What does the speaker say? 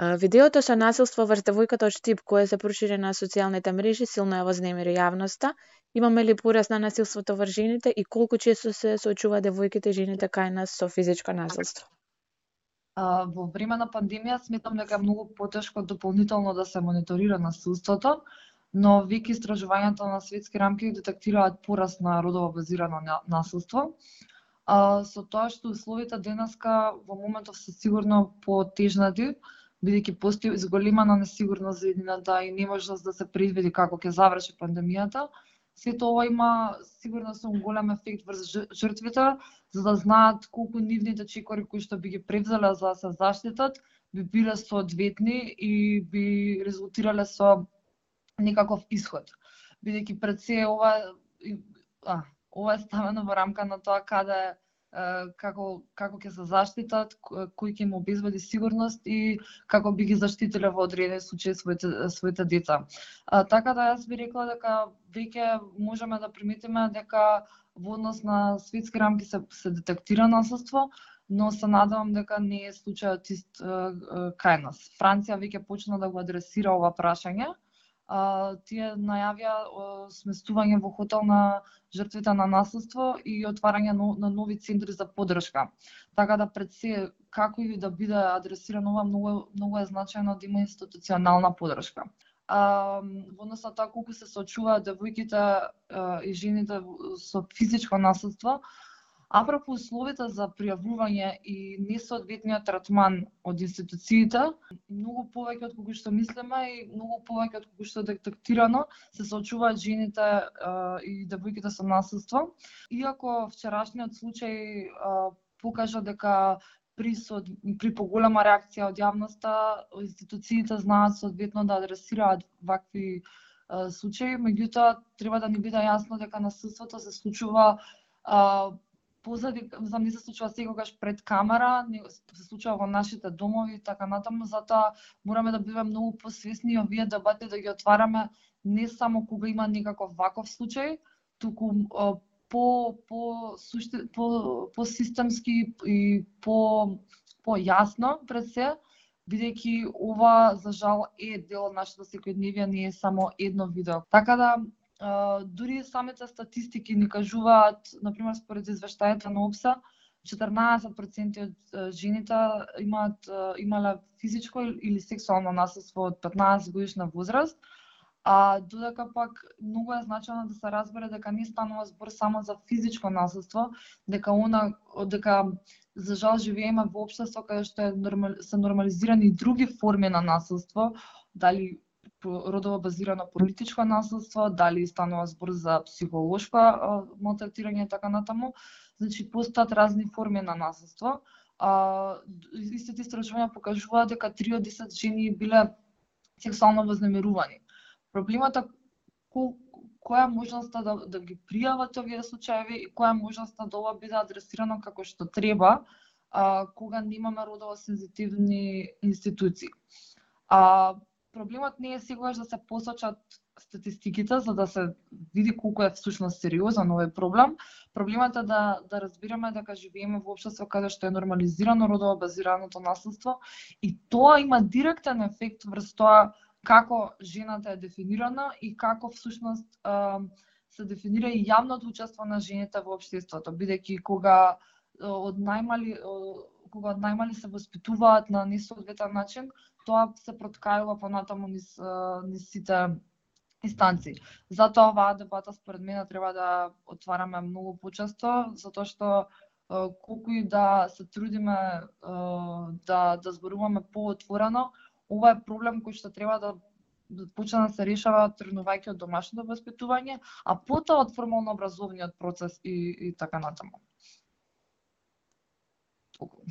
Видеото со насилство врз девојката од Штип, кое се прошири на социјалните мрежи, силно ја вознемири јавноста. Имаме ли пораст на насилството врз жените и колку често се соочува девојките и жените кај нас со физичко насилство? А, во време на пандемија сметам дека е многу потешко дополнително да се мониторира насилството, но веќе истражувањето на светски рамки детектираат пораст на родово базирано насилство. А, со тоа што условите денеска во моментов се сигурно потежнати, бидејќи постои зголемена несигурност за едината да и неможност да се предвиди како ќе заврши пандемијата, сето ова има сигурно сум голем ефект врз жртвите, за да знаат колку нивните чекори кои што би ги превзеле за да се заштитат, би биле соодветни и би резултирале со некаков исход. Бидејќи пред се ова а, ова е ставено во рамка на тоа каде како како ќе се заштитат, кој ќе им обезбеди сигурност и како би ги заштитиле во одредени случаи своите своите деца. А, така да јас би рекла дека веќе можеме да приметиме дека во однос на светски рамки се, се детектира насилство, но се надевам дека не е случајот ист кај нас. Франција веќе почна да го адресира ова прашање а, тие најавија сместување во хотел на жртвите на насилство и отварање на нови центри за поддршка. Така да пред се како и да биде адресирано ова многу многу е значајно да има институционална поддршка. А, во однос на така тоа колку се сочуваат девојките и жените со физичко насилство, Апропо условите за пријавување и несоодветниот третман од институциите, многу повеќе од кога што мислиме и многу повеќе од кога што детектирано се соочуваат жените и девојките со насилство. Иако вчерашниот случај покажа дека при, со, при поголема реакција од јавноста, институциите знаат соодветно да адресираат вакви случаи, меѓутоа треба да ни биде јасно дека насилството се случува а, позади, за не се случува секогаш пред камера, не се случува во нашите домови и така натаму, затоа мораме да бидеме многу посвесни и овие дебати да ги отвараме не само кога има некаков ваков случај, туку по по сушти, по по системски и по по јасно пред се, бидејќи ова за жал е дел од нашето секојдневие, не е само едно видео. Така да дури самите статистики ни кажуваат, например, според извештајата на ОПСА, 14% од жените имаат имале физичко или сексуално насилство од 15 годишна возраст, а додека пак многу е значено да се разбере дека не станува збор само за физичко насилство, дека она дека за жал живееме во општество каде што е нормал, се нормализирани и други форми на насилство, дали родово базирано политичко насилство, дали станува збор за психолошко малтретирање и така натаму. Значи, постојат разни форми на насилство. А, истите истражувања покажуваат дека 3 од 10 жени биле сексуално вознемирувани. Проблемот е која е можноста да, да ги пријават овие случаеви и која е можноста да ова биде адресирано како што треба, а, кога немаме родово сензитивни институции. А, проблемот не е секогаш да се посочат статистиките за да се види колку е всушност сериозен овој проблем. Проблемот е да да разбираме дека живееме во општество каде што е нормализирано родово базираното наследство и тоа има директен ефект врз тоа како жената е дефинирана и како всушност се дефинира и јавното учество на жените во општеството, бидејќи кога од најмали кога најмали се воспитуваат на несоодветен начин, тоа се проткајува понатаму низ, низ сите инстанции. Затоа оваа дебата според мене треба да отвараме многу почесто, затоа што колку и да се трудиме да да зборуваме поотворено, ова е проблем кој што треба да, да почне да се решава тренувајќи од домашното воспитување, а потоа од формално образовниот процес и, и така натаму. fogo.